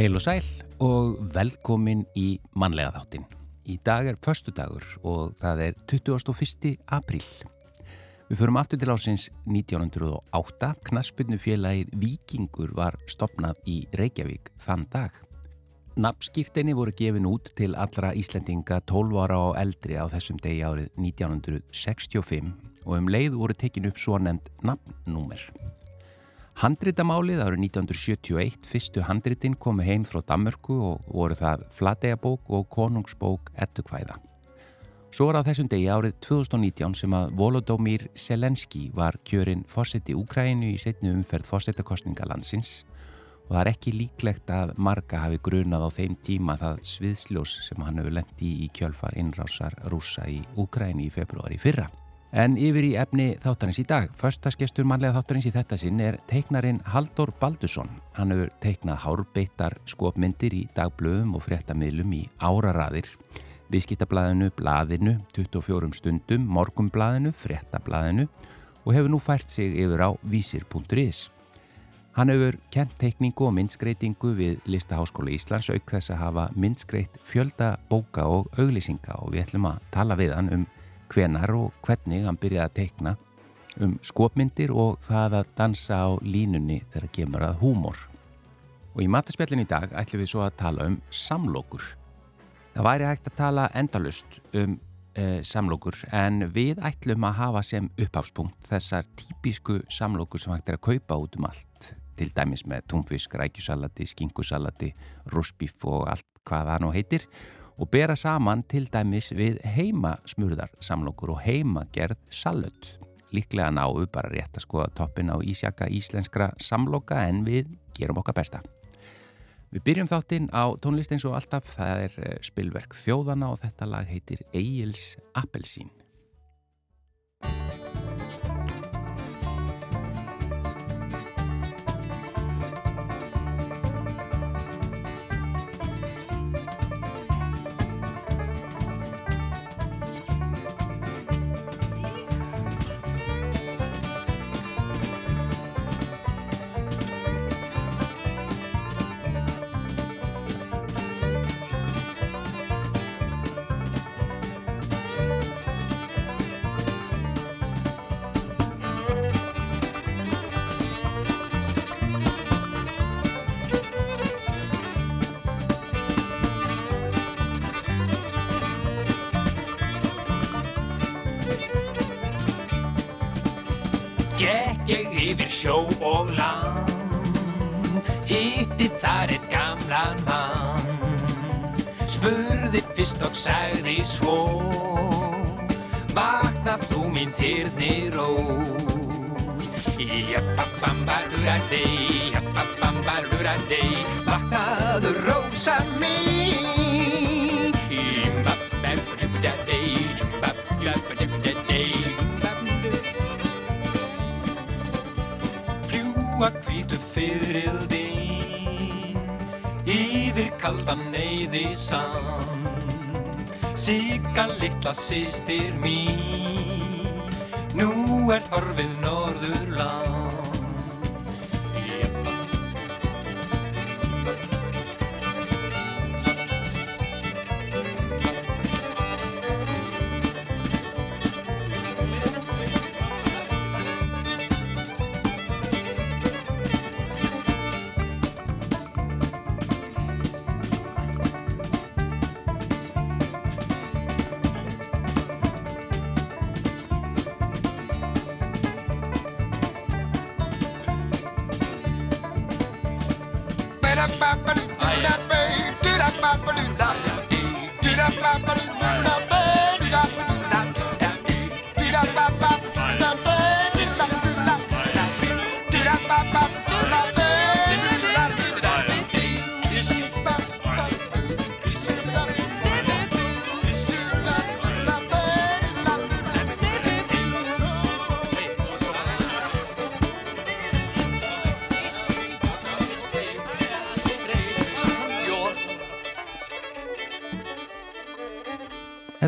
Heil og sæl og velkomin í mannlega þáttin. Í dag er förstu dagur og það er 21. apríl. Við förum aftur til ásins 1908. Knaspinu félagið Vikingur var stopnað í Reykjavík þann dag. Nafnskýrtinni voru gefin út til allra Íslendinga 12 ára og eldri á þessum degi árið 1965 og um leið voru tekin upp svo nefnd nafnnúmer. Handritamálið árið 1971, fyrstu handritin komu heim frá Danmörku og voru það Flateyabók og Konungsbók ettukvæða. Svo var á þessum degi árið 2019 sem að Volodómir Selenski var kjörinn fósetti Úkrænu í setnu umferð fósettakostninga landsins og það er ekki líklegt að marga hafi grunað á þeim tíma það sviðsljós sem hann hefur lendi í kjölfar innrásar rúsa í Úkræni í februari fyrra. En yfir í efni þáttarins í dag. Föstaskestur mannlega þáttarins í þetta sinn er teiknarin Haldur Baldursson. Hann hefur teiknað hárbeittar skopmyndir í dagblöðum og fréttamiðlum í áraraðir. Viðskiptablaðinu, blaðinu, 24 stundum, morgumblaðinu, fréttablaðinu og hefur nú fært sig yfir á vísir.is. Hann hefur kent teikningu og myndskreitingu við Listaháskóla Íslands auk þess að hafa myndskreitt fjölda bóka og auglýsinga og við ætlum að tala við hann um hvenar og hvernig hann byrjaði að teikna um skopmyndir og það að dansa á línunni þegar kemur að húmor. Og í mataspjallin í dag ætlum við svo að tala um samlokur. Það væri hægt að tala endalust um e, samlokur en við ætlum að hafa sem uppháfspunkt þessar típisku samlokur sem hægt er að kaupa út um allt til dæmis með túnfisk, rækjusalati, skingusalati, rúsbíf og allt hvað það nú heitir og bera saman til dæmis við heimasmurðar samlokur og heimagerð salut. Líklega náu bara rétt að skoða toppin á ísjaka íslenskra samloka en við gerum okkar besta. Við byrjum þáttinn á tónlist eins og alltaf, það er eh, spilverk þjóðana og þetta lag heitir Egil's Appelsín. Hitti þar eitt gamlan mann. Spurði fyrst og sagði svo Vaknað þú mín þyrni rós Jappabambarurardei, jappabambarurardei Vaknaðu rósa mín. Jappabambarurardei, jappabambarurardei fljúa þín yfir kaldan neyði sann Sigga litla sýstir mín nú er horfið norðurland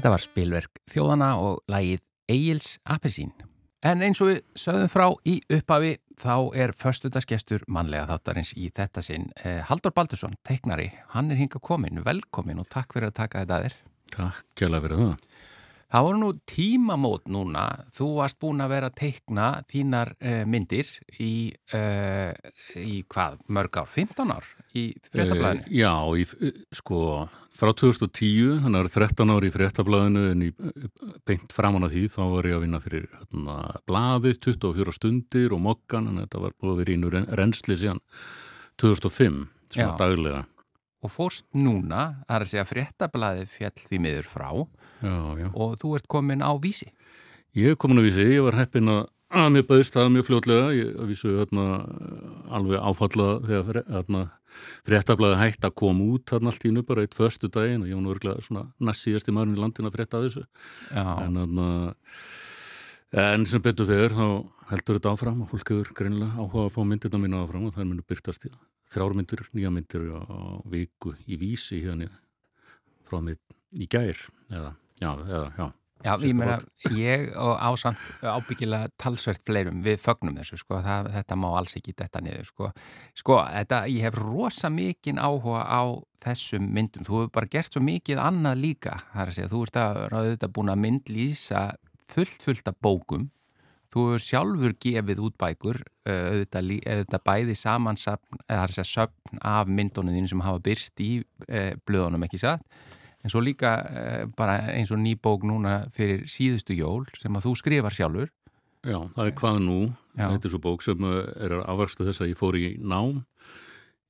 Þetta var spilverk þjóðana og lagið Egil's Appelsín. En eins og við sögðum frá í upphafi þá er förstudagsgestur mannlega þáttarins í þetta sinn. Eh, Haldur Baldursson, teiknari, hann er hinga komin, velkomin og takk fyrir að taka þetta að þér. Takk kjærlega fyrir það. Það voru nú tímamót núna, þú varst búin að vera að teikna þínar uh, myndir í, uh, í hvað, mörg ár, 15 ár í fréttablaðinu? Uh, já, í, sko, frá 2010, þannig að það er 13 ár í fréttablaðinu en í, beint framan að því þá var ég að vinna fyrir hérna, blaðið 24 stundir og mokkan en þetta var búin að vera í nú reynsli síðan 2005, svona já. daglega og fórst núna, það er að segja fréttablaði fjall því miður frá já, já. og þú ert komin á vísi. Ég er komin á vísi, ég var heppin að, að mér bauðst það mjög fljótlega, ég vísu hérna, alveg áfallað þegar hérna, fréttablaði hægt að koma út hérna allt í nú bara eitt förstu daginn og ég var nú örglega svona næst síðast í maðurinn í landin að frétta þessu. Já. En hérna, en sem betur fyrir þá heldur þetta áfram og fólk hefur greinilega áhuga að fá myndirna mína áfram og það munir byrtast í þrjármyndir, nýja myndir á viku í vísi hérna frá mig í gær eða, já, eða, já. Já, ég meina, ég og ásand ábyggilega talsvert fleirum við fögnum þessu, sko, það, þetta má alls ekki þetta niður, sko, sko, þetta, ég hef rosa mikinn áhuga á þessum myndum, þú hefur bara gert svo mikið annað líka, það er að segja, þú ert að ráða búin að myndlýsa fullt, fullt af bókum. Þú hefur sjálfur gefið út bækur, eh, auðvitað, auðvitað bæði samansapn, eða það er að segja söpn af myndunum þín sem hafa byrst í e, blöðunum ekki satt, en svo líka e, bara eins og ný bók núna fyrir síðustu jól sem að þú skrifar sjálfur. Já, það er hvað nú, þetta er svo bók sem er að afvarstu þess að ég fór í nám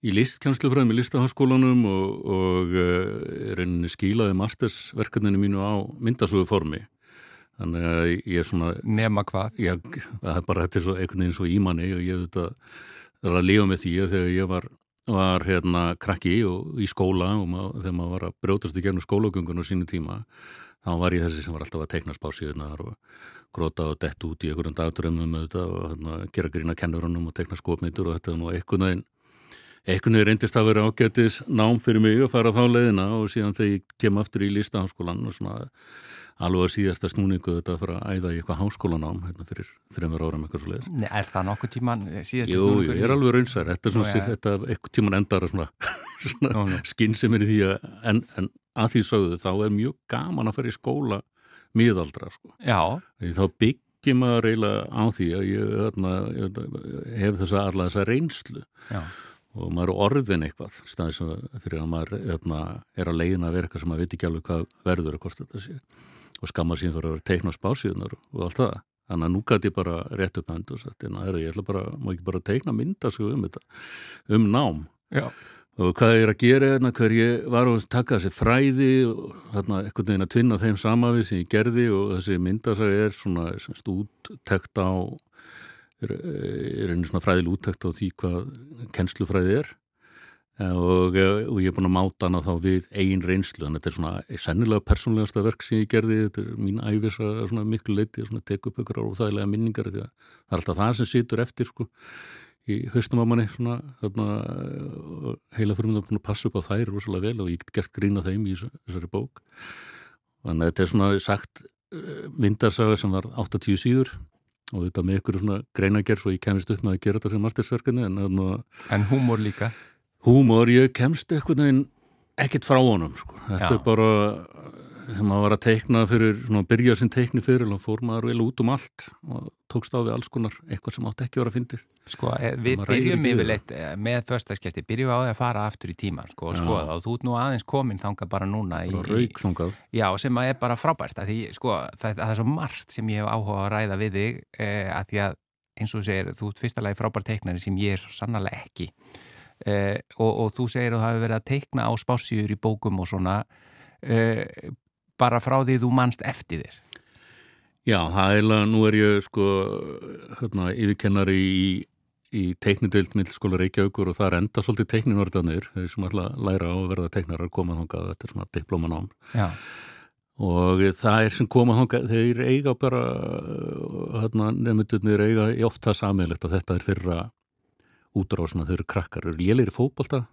í listkjánslufræðum í listahanskólanum og, og e, reyninni skilaði marstersverkefninu mínu á myndasögu formi þannig að ég er svona Nema hvað? Ég, það er bara þetta er svo einhvern veginn svo ímanni og ég þetta, er að lifa með því að þegar ég var, var hérna krakki og í skóla og mað, þegar maður var að brjótast í gegnum skólagöngun á sínu tíma þá var ég þessi sem var alltaf að teikna spásíðunar og gróta og dett út í einhverjum dagdrömmum og hérna, gera grína kennurunum og teikna skopmyndur og þetta nú einhvern veginn einhvern veginn reyndist að vera ágætis nám fyrir mig að fara þá leiðina og síðan þegar ég kem aftur í lístahanskólan og svona alveg að síðasta snúningu þetta að fara að æða í eitthvað háskólanám hérna fyrir þreymur áram eitthvað svo leiðis. Nei, er það nokkuð tíman eh, síðasta Jú, snúningu? Jú, ég er alveg raunsar, þetta er svona, þetta eitthvað tíman endar svona, svona skinn sem er í því að, en, en að því sögðu þá er mjög gaman að fara í skóla miðaldra, sko. Já. Því þá byggjum að reyla á því að ég, hérna, ég hef þessa alla þessa reynslu. Já og maður er orðin eitthvað fyrir að maður eðna, er að leiðina að vera eitthvað sem maður veit ekki alveg hvað verður að hvort þetta sé og skamma sín fyrir að vera teikna á spásíðunar og allt það. Þannig að nú gæti ég bara rétt upp hand og sagt, ég ætla bara, má ekki bara teikna mynda sko um þetta, um nám. Já. Og hvað ég er að gera hérna, hver ég var að taka þessi fræði og hérna eitthvað neina tvinna þeim samavið sem ég gerði og þessi myndasagi er svona úttekt á, er, er einu svona fræðil úttekt á því hvað kennslufræði er og, eh, og ég er búin að máta hana þá við eigin reynslu, að þetta er svona sennilega persónlegasta verk sem ég gerði. Þetta er mín æfis að miklu leiti að teka upp ykkur óþægilega minningar því að það er alltaf það sem situr eftir sko í haustum á manni svona þarna, heila fyrir mig að passa upp á þær rosalega vel og ég get gert grína þeim í þessari bók. Þannig að þetta er svona sagt eh, myndarsaga sem var 80 síður og þetta með ykkur svona greinagerð svo ég kemist upp með að gera þetta sem mastersverkefni en, en húmor líka húmor, ég kemst eitthvað en ekkert frá honum sko. þetta Já. er bara þegar maður var að teikna fyrir, svona að byrja sin teikni fyrir og fór maður vel út um allt og tókst á við alls konar eitthvað sem átt ekki að vera að fyndið. Sko, eh, við byrjum yfirleitt eh, með förstaskesti, byrjum við á því að fara aftur í tíman sko, og skoða og þú ert nú aðeins komin þanga bara núna í, Raukþangað Já, sem er bara frábært að því, sko, það, það er svo margt sem ég hef áhuga að ræða við þig eh, að því að eins og segir, þú ert fyrsta lagi frábært teiknari sem ég er svo sannlega ekki eh, og, og þú segir að það hefur verið að teikna á spásíður í bókum og svona. Eh, bara frá því þú mannst eftir þér. Já, það er alveg, nú er ég sko hérna, yfirkennari í, í teiknideild millskóla Reykjavíkur og það er enda svolítið teikninvörðanir þeir sem alltaf læra á að verða teiknarar koma þangað, þetta er svona diplomanám Já. Og það er sem koma þangað, þeir eiga bara hérna, nefndunir eiga ofta samilegt að þetta er þeirra útrásna þau eru krakkar, eru lélir í fókbalta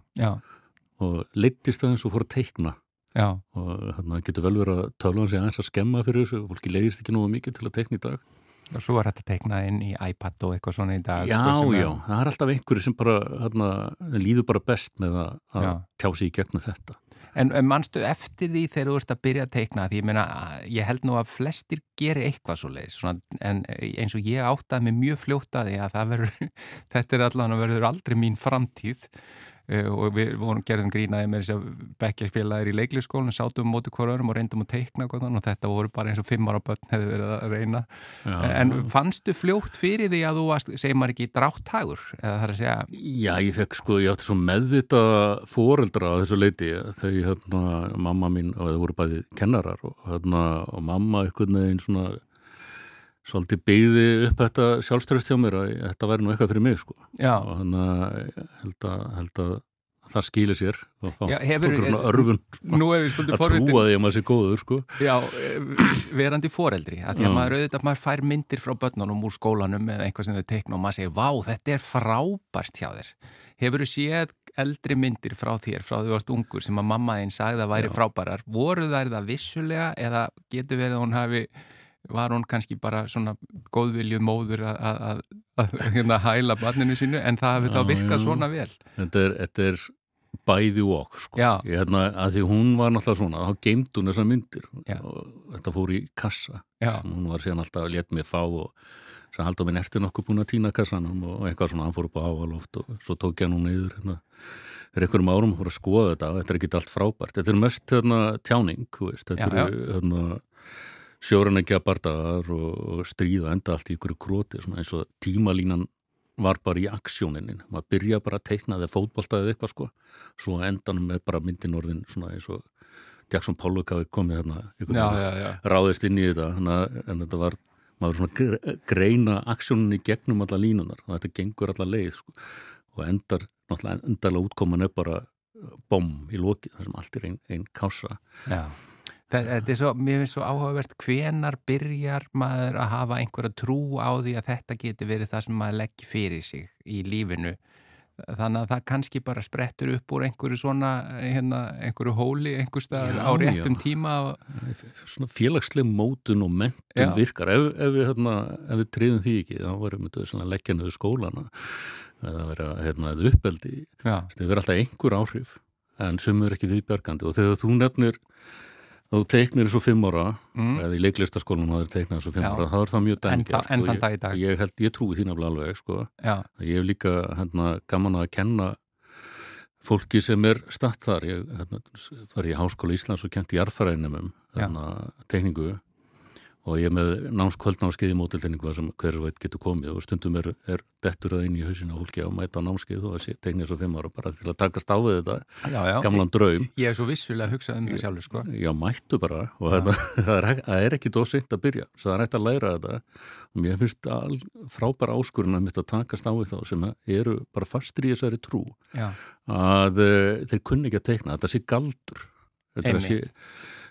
og leittist aðeins og fór að teikna Já. og þannig að það getur vel verið að tala um sig aðeins að skemma fyrir þessu, fólki leiðist ekki nú mikið til að teikna í dag Og svo er þetta teiknað inn í iPad og eitthvað svona í dag. Já, sko, sem er- já, það er alltaf einhverju sem bara hérna, líður bara best með að, að Já. tjá sig í gegnum þetta. En, manstu eftir því þegar þú ert að byrja að teikna? Því ég meina, ég held nú að flestir geri eitthvað svo leiðis, en eins og ég áttaði mig mjög fljótt að verður, þetta er allan að verður aldrei mín framtíð og við vorum gerðum grínaði með þess að bekkjarfélagir í leiklisskólinu, sátum um móti örum og reyndum að teikna og, og þetta voru bara eins og fimm ára börn hefði verið að reyna. Já. En fannstu fljótt fyrir því að þú varst, segir maður ekki, dráttagur? Eða það að segja, Já, ég fekk sko, ég átti svo meðvita foreldra á þessu leiti þau, hérna, mamma mín og það voru bæði kennarar og, hérna, og mamma einhvern veginn svona svolítið byggði upp þetta sjálfstörst hjá mér að þetta væri nú eitthvað fyrir mig sko. Já, og þannig að held að, held að það skýli sér og fá svona örfun nú er við svolítið að trúa því að maður sé góður sko. Já, eh, verandi foreldri að því að maður auðvitað maður fær myndir frá börnunum úr skólanum eða einhvað sem þau teikna og maður segir, vá, þetta er frábært hjá þér. Hefur þú séð eldri myndir frá þér, frá því varst ungur sem að mamma þín sagði að væri Já. frábærar? Voru þær það vissulega eða getur verið að hún hafi var hún kannski bara svona góðvilju móður að, hérna, hæla barninu sínu en það hafi þá Já, virkað já. svona vel. Þetta er, þetta er bæði og sko. Já. hérna, að því hún var náttúrulega svona þá geimt hún þessar myndir. Já. og þetta fór í kassa. Já, hún var síðan alltaf að let mér fá og sem haldur minn ertu nokkuð búin að týna kassanum? Og eitthvað svona, hann fór upp á ávaloft og svo tók ég hann neyður hérna, fyrir einhverjum árum fór að skoða þetta þetta er ekki allt frábært, þetta er mest hérna, tjáning, veist, þetta Já, eru hérna, sjóranækja bardagar og, stríða enda allt í ykkur króti, eins og tímalínan var bara í aksjóninni. Maður byrja bara að teikna þegar fótboltaðið eitthvað sko, svo á endanum er bara myndin orðin svona eins og Jackson Pollock hafi komið hérna já, já, já. ráðist inn í þetta. En þetta var, maður svona gre- greina aksjóninni gegnum alla línunar og þetta gengur alla leið sko. og endar, náttúrulega endalega útkoman er bara bom í loki þar sem allt er einn ein kása. Já, þetta er svo, mér finnst svo áhugavert hvenar byrjar maður að hafa einhverja trú á því að þetta geti verið það sem maður leggja fyrir sig í lífinu. Þannig að það kannski bara sprettur upp úr einhverju svona, hérna, einhverju hóli einhver staðar á réttum já. tíma og, svona félagsleg mótun og mentun Já. virkar. Ef, ef, við, hérna, ef við triðum því ekki þá varum við svona leggja niður skólana. Eða vera hérna, eða uppeldi. Það verður alltaf einhver áhrif en sem er ekki viðbjörgandi og þegar þú nefnir þú teiknir þessu fimm ára Mm. eða í leiklistaskólanum það er teiknað þessu fimm ára þá er það mjög þa- en þann ég- dag í dag. ég, held, ég trúi því nefnilega alveg sko. já, ég hef líka hérna, gaman að kenna fólki sem er statt þar ég hérna, farið í Háskóla Íslands og kent í jarðfæræðinum hérna, teikningu og ég er með námskvöldnámskeið í mótiltegningu sem hver veit getur komið. Og stundum er, er dettur það inn í hausinu og fólki á að mæta á námskeið og að teiknið svo fimm ára bara til að takast á við þetta. Já, já. gamlan draum. Ég er svo vissulega að hugsa um það sjálfur, sko. já mættu bara. Og þetta, það, er, það er ekki dósint að byrja svo það er hægt að læra þetta. Og mér finnst frábæra áskurinn að mitt að takast á við þá sem eru bara fastir í þessari trú. Já, að uh, þeir kunni ekki að teikna þetta sé galdur. Þetta að sé.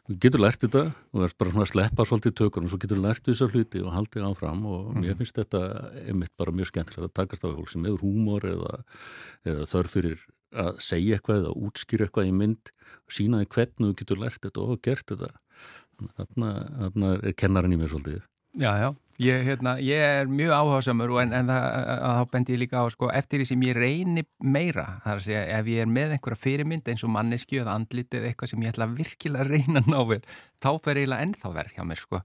Þú getur lært þetta og er bara svona að sleppa svolítið tökunum og svo getur lært þessar hluti og haldið áfram og Mhm. mér finnst þetta einmitt bara mjög skemmtilegt að takast á fólk sem hefur húmor eða, eða þörf fyrir að segja eitthvað eða útskýra eitthvað í mynd og sína því hvernig þú getur lært þetta og gert þetta. Þarna, þarna er kennarinn í mér svolítið. Já, já, ég, hérna, ég er mjög áhásamur en, en það, að þá bendi ég líka á sko, eftir því sem ég reyni meira það er að segja, ef ég er með einhverja fyrirmynd eins og manneski eða andlitið eitthvað sem ég ætla virkilega að reyna að ná vel þá fer eiginlega ennþá verð hjá mér sko.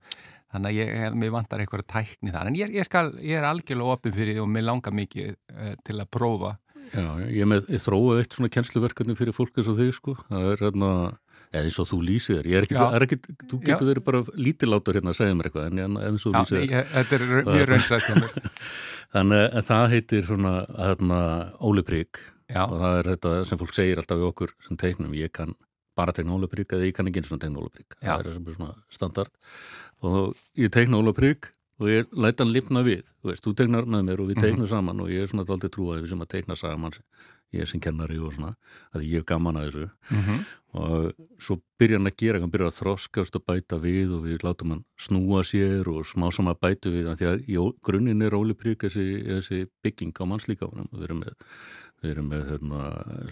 þannig að ég, mér vantar einhverja tækni þar. En ég, ég, skal, ég er algjörlega opið fyrir því og mér langar mikið uh, til að prófa. Já, ég, með, ég þróa eitt svona kennsluverkefni fyrir fólk eins og þig sko. Það er hérna eða eins og þú lýsir þér, ég er ekki, er ekki þú getur verið bara lítilátur hérna að segja mér eitthvað en eins og þú Já, lýsir þér. ég, þetta er mjög mér. Þannig að það heitir svona hérna, Óli Prík Já, og það er þetta sem fólk segir alltaf við okkur sem teiknum, ég kann bara teikna Óli Prík eða ég kann ekki eins og teikna Óli Prík Já. það er sem svona standard. Og ég teikna Óli Prík og ég læta hann lifna við. Þú veist, þú teiknar með mér og við Mhm. teiknum saman og ég er svona aldrei trúið við sem að teikna saman ég sem kennari og svona að ég er gaman að þessu. Mm og svo byrja hann að gera hann byrja að þroskast og bæta við og við látum hann snúa sér og smá saman bætu við því að í grunninn er Óli Prík þessi, þessi bygging á mannslíkafunum og við erum með, við erum með hérna,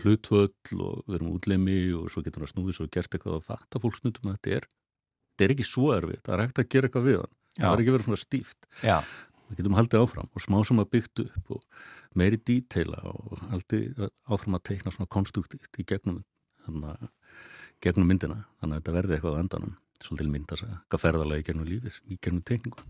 hlutvöll og við erum útlimi og svo getur hann snúið svo gert eitthvað og fatta fólk snundum að þetta er þetta er ekki svo erfitt, það er hægt að gera eitthvað við hann. Það var ekki verið svona stíft. Já, það getum haldið áfram og smá sem að byggt upp og meiri díteila og haldið áfram að teikna svona konstruktíft í gegnum, hana, gegnum myndina. Þannig að þetta verði eitthvað á endanum svolítið mynd að segja, hvað ferðalagi gegnum lífis í gegnum teikningu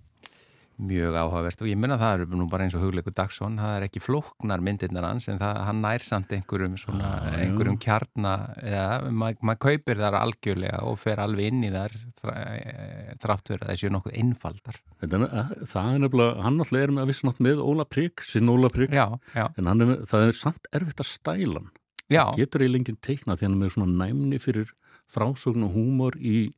mjög áhugavert og ég minna það er nú bara eins og hugleikur Dagsson, það er ekki flóknar myndirnar hans en það, hann nær samt einhverjum svona, Ah, einhverjum kjarna eða maður ma kaupir þar algjörlega og fer alveg inn í þar þrá, þrátt fyrir að þessu nokkuð einfaldar. Er, það er nefnilega, hann alltaf er með að vissi nátt með Óla Prygg, sinn Óla Prygg en er, það er samt erfitt að stæla hann. Já, getur eiginlega enginn teikna því hann er með svona næmni fyrir frásögn og húmor í,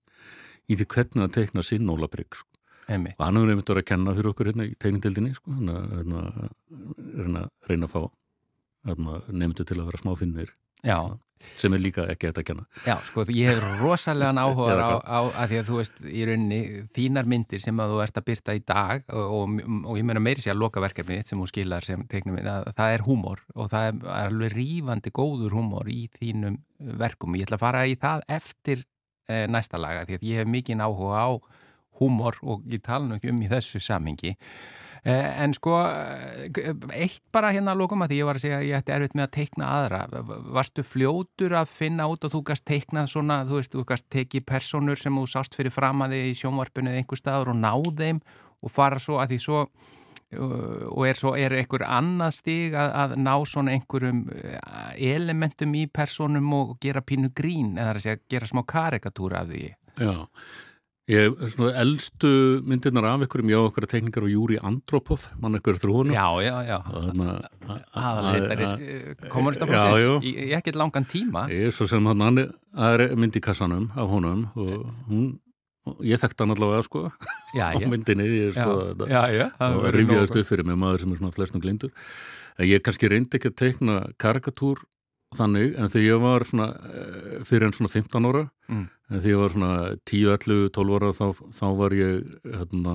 í því hvernig að teikna sinn Óla Prygg sko. Einmitt og hann hefur einmitt verið að kenna fyrir okkur hérna í tegnindildinni sko. hann að hérna, reyna, reyna að fá hérna, nefndu til að vera smáfinnir Já, sem er líka ekki hægt að kenna Já, sko, ég hef rosalega áhuga á, á að því að þú veist í rauninni þínar myndir sem að þú ert að byrta í dag og, og, og ég meina meiri sér að loka verkefnið þitt sem þú skilar sem teiknum að það er húmor og það er, er alveg rífandi góður húmor í þínum verkum. Ég ætla að fara í það eftir e, næsta laga því að ég hef mikinn áhuga á húmor og ég tala nú ekki um í þessu samhengi. Eh, En sko, eh, eitt bara hérna lókum að því ég var að segja að ég ætti erfitt með að teikna aðra. Varstu fljótur að finna út og þú gast teiknað svona, þú veist, þú gast tekið personur sem þú sást fyrir fram að þið í sjónvarpunni eða einhver staður og náð þeim og fara svo að því svo uh, og er svo, er einhver annað stig að, að ná svona einhverjum uh, elementum í personum og gera pínu grín eða að segja, gera smá karikatúra af því. Já, ég svona eldstu myndirnar af ykkurum, já okkur tekningar og Júri Andropov, mann eftir honum Já, já, já. Kommunistaflokksins já. í, ekkert langan tíma. Ég er svo sem hann, það er mynd í kassanum af honum og hún, ég þekkti hann allavega sko Já, á myndinni, ég Já, sko þetta já, já. það rifjaðist nóg- upp fyrir mig maður sem er svona flestum glindur en ég kannski reyndi ekki að teikna karikatúr þannig en þegar ég var svona eh, fyrir en svona 15 ára Mm. Þegar ég var svona 10, 11, 12 ára þá, þá var ég hérna,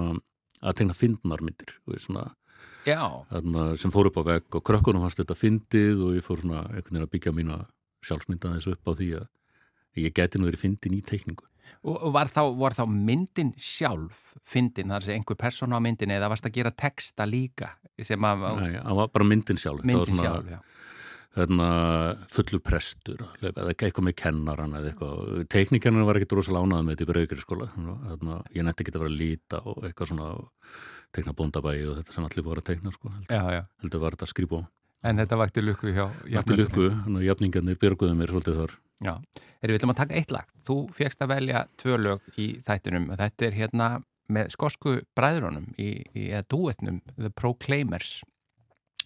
að teikna fyndnarmyndir hérna, sem fór upp á vegg og krökkunum fannst þetta fyndið og ég fór svona veginn að byggja mína sjálfsmynda þessu upp á því að ég geti nú verið fyndin í teikningu. Og var þá, var þá myndin sjálf fyndin, þar sé einhver persóna á myndin eða varst að gera texta líka sem að Nei, það var bara myndin sjálf. Myndin sjálf, já. Hérna, fullur prestur eða eitthvað með kennaran eða eitthvað. Teknikernan var ekkit rosa lánað með þetta í braugri skóla hérna, ég nætti ekki að vera að líta og eitthvað svona tekna bóndabæi og þetta sem allir voru að tekna sko, heldur, Já, já. heldur var þetta að skrýpa á En þetta vakti lukku hjá jafnöldrunum. lukku, jafningarnir björguðu mér svolítið þar. Já, erum við ætlum að taka eitt lag. Þú fegst að velja tvö lög í þættinum. Og þetta er hérna með skosku bræðrunum í, í eða duetnum The Proclaimers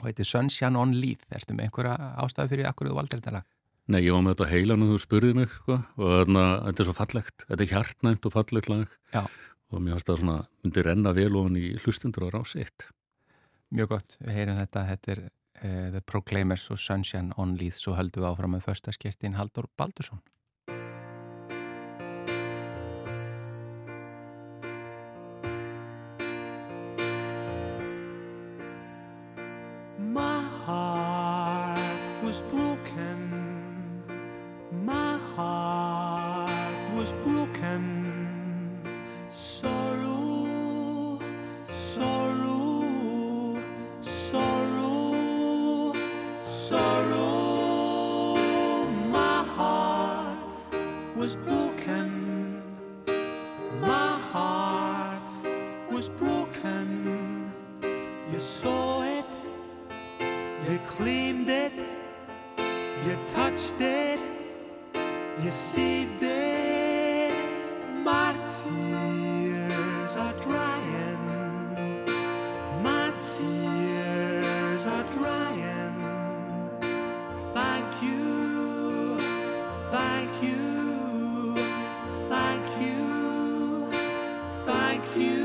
og er Sunshine on Leith. Erstu með einhverja ástæðu fyrir akkur þú valdir þetta lag? Nei, ég var með þetta heilan og þú spurðið mig sko, og þarna, þetta er svo fallegt þetta er hjartnæmt og fallegt lag Já. og mér finnst það svona, myndi renna vel ofan í hlustundur á rás eitt Mjög gott, við heyrum þetta, þetta er uh, The Proclaimers og Sunshine on Leith svo höldum við áfram með förstaskestin Haldur Baldursson. You.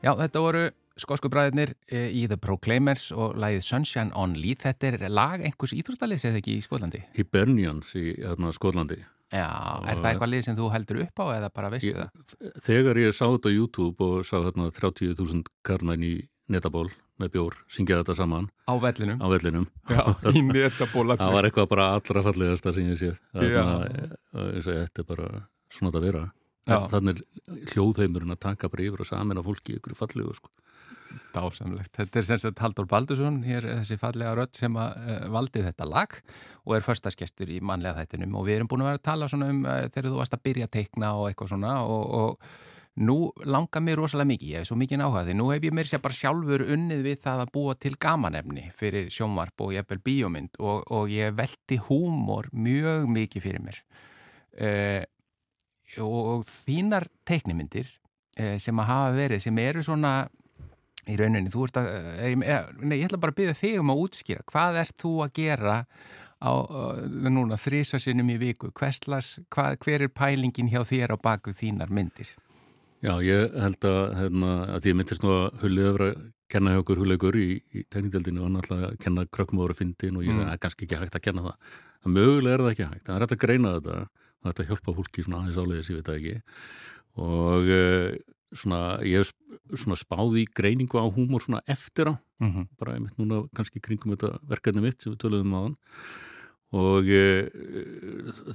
Já, þetta voru skosku bræðirnir eh, í The Proclaimers og lagið Sunshine on Leith. Þetta er lag einhvers íþróttalið eða ekki í Skotlandi? Hibernians í hérna, Skotlandi. Já, er það eitthvað lið sem þú heldur upp á eða bara veistu Ég, það? þegar ég sá þetta á YouTube og sá hérna 30.000 karlmenn í netaból með bjór, syngja þetta saman Á vellinum? á vellinum. Já, í netabóla. Það var eitthvað bara allra fallegasta sem ég séð. Já. Þarna, eh, segi, þetta er bara svona að vera. Þannig hljóðheimurinn að taka bara yfir og samin á fólki ykkur fallegu, sko. Dásamlegt. Þetta er sem sagt Haldur Baldursson, hér þessi fallega rödd sem að uh, valdi þetta lag og er förstaskestur í mannlega þættinum og við erum búin að vera að tala svona um uh, þegar þú varst að byrja að teikna og eitthvað svona og, og nú langar mér rosalega mikið, ég hef svo mikið því nú hef ég mér sér bara sjálfur unnið við það að búa til gamanefni fyrir sjónvarp og jafnvel bíómynd og, og ég velti húmor mjög mikið fyrir mér uh, og þínar teiknimyndir uh, sem að hafa verið, sem eru svona í rauninni, þú ert að eh, eh, nei, ég ætla bara að byggja þig um að útskýra hvað ert þú að gera á, núna þrísvarsinnum í viku Hverslas, hvað, hver er pælingin hjá þér á baku þínar myndir? Já, ég held að, hérna, að ég myndist nú að hullið öfra kenna hjá okkur hullegur í, í teknikdeldinu og náttúrulega að kenna krökkum ára fyndin og ég Mm. mm. er kannski ekki hægt að kenna það. Það mögulega er það ekki hægt, það er hægt að greina þetta og þetta hjálpa fólki svona aðeins áleiðis, ég veit það ekki. Og uh, svona, ég hef svona spáð í greiningu á húmor svona eftir á, Mm -hmm. bara einmitt núna kannski kringum þetta verkefni mitt sem við töluðum á hann og uh,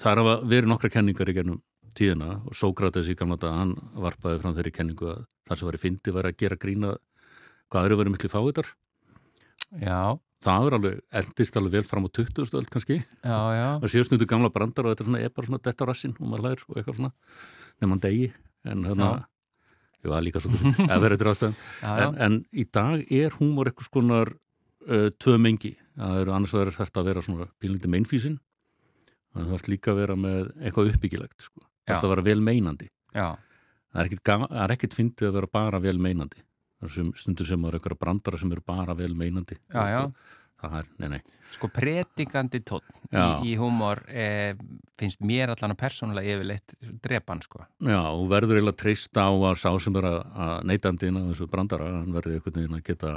þar hafa verið nokkra kenningar í gennum tíðina og Sókrates í gamla dag hann varpaði fram þeirri kenningu að það sem var í fyndi var að gera grína hvað eru verið miklu fáiðar Já, það er alveg, eldist alveg vel fram á 20. öld kannski, já, já. Það séu stundu gamla brandar og þetta er svona, er bara svona detta á rassinn og maður lær og eitthvað svona, nefnum hann degi en þannig að ég var líka svo að vera þetta ástæðan. En, en í dag er húmor eitthvað skonar uh, tvö mengi. Það eru annars vegar þetta að vera svona pílindi meinfísin það þarf líka að vera með eitthvað uppbyggilegt sko. Það að vera vel meinandi. Já, það er ekkit, ekkit fyndið að vera bara vel meinandi það sem, stundur sem eru eitthvað brandara sem eru bara vel meinandi Já, já. það er, nei, nei. Sko predikandi tótt í, í húmor eh, finnst mér allan að persónulega yfirleitt drepan, sko. Já, og verður eiginlega treyst á að sá sem er að, að neytandinn af þessu brandara, hann verður einhvern veginn að geta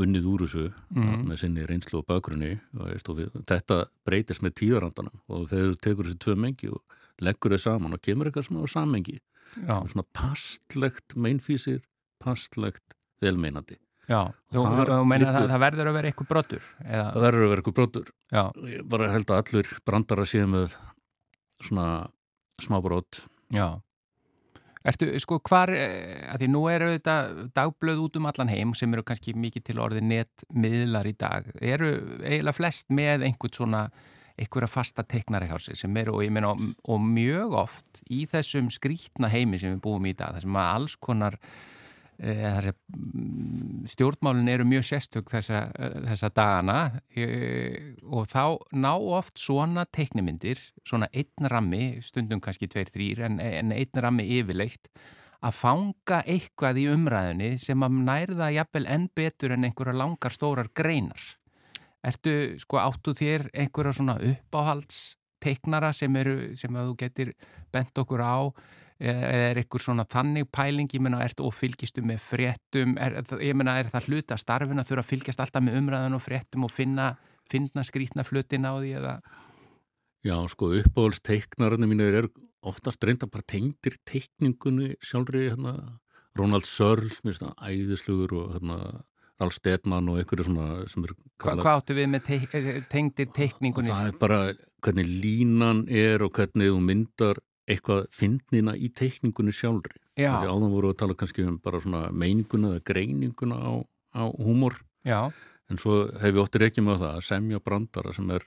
unnið úr þessu Mhm. með sinni reynslu og bakgrunni og, við, þetta breytist með tíðarandanum og þú tekur þessi tvö mengi og leggur þau saman og kemur eitthvað svona á sammengi Já, svona pastlegt meinfísið, pastlegt velmeinandi. já, þú, þar þú meina liggur- það, það verður að vera eitthvað brottur eða, Það verður að vera eitthvað brotur. já, Ég bara held að allir brandara séu með svona smábrot. já Ertu, sko, hvar, eh, að því nú eru þetta dagblöð út um allan heim sem eru kannski mikið til orði netmiðlar í dag, eru eiginlega flest með einhvern svona einhverja fasta teiknari hjá sig sem eru og ég meina og, og mjög oft í þessum skrítna heimi sem við búum í dag, þessum að alls konar e, þessi, mm, stjórnmálin eru mjög sérstök þessa, þessa dagana e, og þá ná oft svona teiknimyndir, svona einn rammi, stundum kannski tveir, þrýr en, en einn rammi yfirleitt að fanga eitthvað í umræðinni sem að nærða jafnvel enn betur en einhverja langar stórar greinar. Ertu, sko, áttu þér einhverja svona uppáhalds teiknara sem eru, sem að þú getur bent okkur á er einhver svona þannig pæling, ég menna, ertu og fylgistu með fréttum, er, ég menna, er það hluta starfin að þurfa að fylgjast alltaf með umræðan og fréttum og finna, finna skrítna flutin á því eða? Já, sko, uppáhalds teiknararnir mínir er oftast reynda bara tengdir teikningunni sjálfri, hérna, Ronald Searle, mér finnst það æðislugur og hérna, Ralf Stedman og einhverju svona sem eru Hva, hvað áttu við með teik, tengdir teikningunni? Það er bara hvernig línan er og hvernig þú myndar eitthvað fyndnina í teikningunni sjálfri. Já. Því áðan voru að tala kannski um bara svona meininguna eða greininguna á, á húmor Já, en svo hef ég óttir ekki með það að semja brandara sem er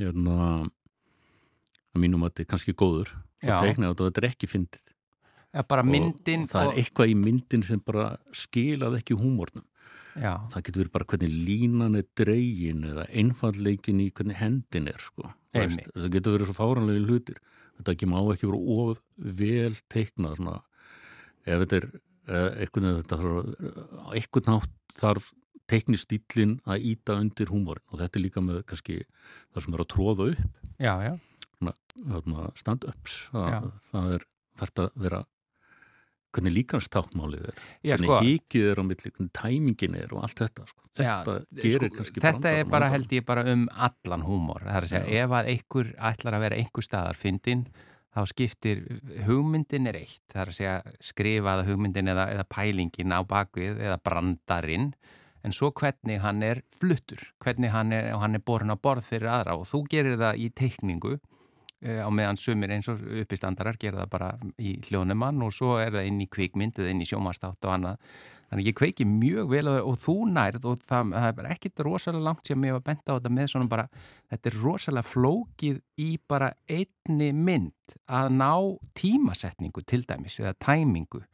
hérna að mínum að þetta er kannski góður svo Já. teikna þetta og þetta er ekki fyndið ja, bara myndin og, og það er eitthvað í myndin sem bara skilað ekki húmornum Já, það getur verið bara hvernig línan er dregin eða einfallleikin í hvernig hendin er sko. Það getur verið svo fáranlegi hlutir þetta ekki má ekki vera of vel teiknað svona. ef þetta er þetta á einhvern nátt þarf teiknistýllin að íta undir húmórin. Og þetta er líka með kannski það sem er að tróða upp. Já, já, þarna stand-ups það, það er þarf að vera hvernig líkanstákmálið er já hvernig sko. híkið er á milli, hvernig tæmingin er og allt þetta sko. Já, þetta gerir sko, kannski Þetta er bara vandamann. held ég bara um allan húmor. Það er að segja, ef að einhver ætlar að vera einhver staðar fyndin, þá skiptir hugmyndin er eitt, það er að segja skrifaða hugmyndin eða, eða pælingin á bakvið eða brandarinn. En svo hvernig hann er fluttur hvernig hann er, hann er borin á borð fyrir aðra. Og þú gerir það í teikningu á meðan sumir eins og uppistandarar gera það bara í hljónumann og svo er það inn í kvikmynd eða inn í sjómastátt og annað. Þannig ég kveiki mjög vel og þú nærð og það, það er ekkit rosalega langt sem ég var bent á þetta með svona bara, þetta er rosalega flókið í bara einni mynd að ná tímasetningu til dæmis eða tæmingu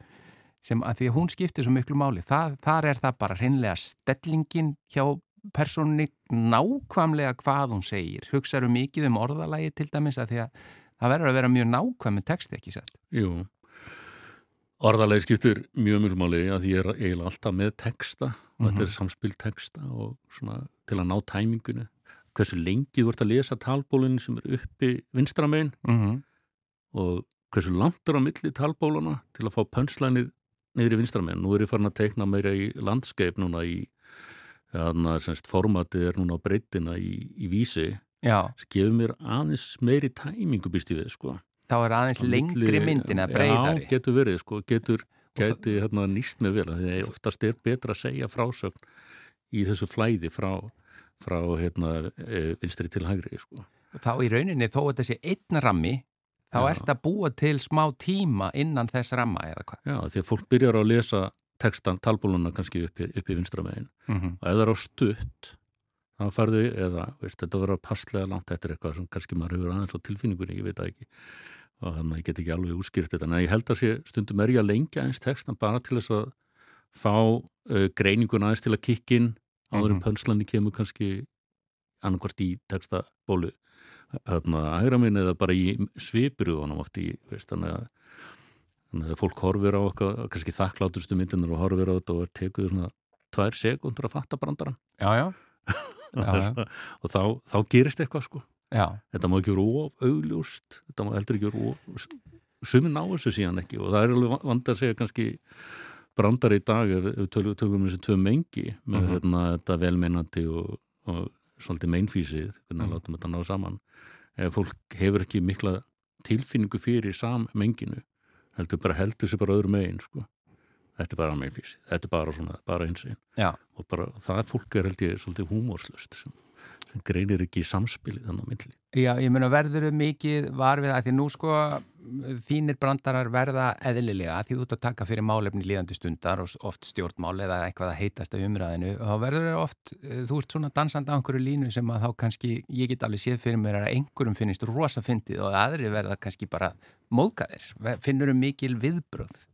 sem að því að hún skiptir svo miklu máli, það, þar er það bara hreinlega stellingin hjá persónni nákvæmlega hvað hún segir, hugsaðu mikið um orðalagi til dæmis að því að það verður að vera mjög nákvæmi texti ekki sett. Jú, orðalegi skiptir mjög mjög máli að ég er eiginlega alltaf með texta og þetta er samspil texta og svona til að ná tæmingunni hversu lengi þú ert að lesa talbólinn sem er uppi vinstramein Mm -hmm. og hversu langt er á milli talbólana til að fá pönslænið niður í vinstramein. Nú er ég farin að teikna meira í landskeip núna í þannig að semst formatið er núna á breytina í, í vísi Já, sem gefur mér aðeins meiri tæmingu býst í við sko. þá er aðeins Á lengri myndin að breyðari. Já, getur verið, sko, getur geti hérna nýst með vel að oftast er betra að segja frásögn í þessu flæði frá, frá hérna, e, vinstri til hægri sko. þá í rauninni þó að þessi einn rammi þá ert að búa til smá tíma innan þess ramma eða hvað Já, því að fólk byrjar að lesa textan, talbóluna kannski upp, í- upp í vinstra megin mm -hmm. og ef það er á stutt þá farðu, eða veist, þetta verður passlega langt eftir eitthvað sem kannski maður hefur aðeins á tilfinningunni, ég veit það ekki og þannig að ég get ekki alveg útskýrt þetta en ég held að sé stundum er ég að lengja eins textan bara til þess að fá uh, greiningun aðeins til að kikkin áður en Mhm. pönslandi kemur kannski annarkvart í textabólu þarna hægra minn eða bara í svipuruðunum oft í, veist, þannig að þannig að fólk horfir á okkar, kannski þakklátustu myndinar og horfir á þetta og er tekuð svona tvær sekundur að fatta brandaran Já, já, Já, og þá, þá gerist eitthvað sko. Þetta má ekki vera of augljóst þetta má heldur ekki vera of sumin á þessu síðan ekki og það er alveg vand að segja kannski brandar í dag við tökum, tökum þessi tvö mengi með Mhm. hérna, þetta velmeinandi og, og svolítið meinfísið hvernig Mhm. látum þetta ná saman. Ef fólk hefur ekki mikla tilfinningu fyrir sammenginu heldur bara heldur sér bara öðru megin sko. þetta er bara meinfísið, þetta er bara svona bara einsinn já, og bara það fólk er held ég svolítið húmórslust sem, sem greinir ekki í samspilið þannig á milli já, ég meina verður þau mikið var við það því nú sko þínir brandarar verða eðlilega því þú ert að taka fyrir málefni líðandi stundar og oft stjórnmál eða eitthvað að heitast af umræðinu og þá verður oft, eh, þú ert svona dansandi á einhverju línu sem að þá kannski, ég get alveg séð fyrir mér að einhverjum finnist rosa fyndið og aðri verða kannski bara móðgæðir, finnur um mikil viðbröð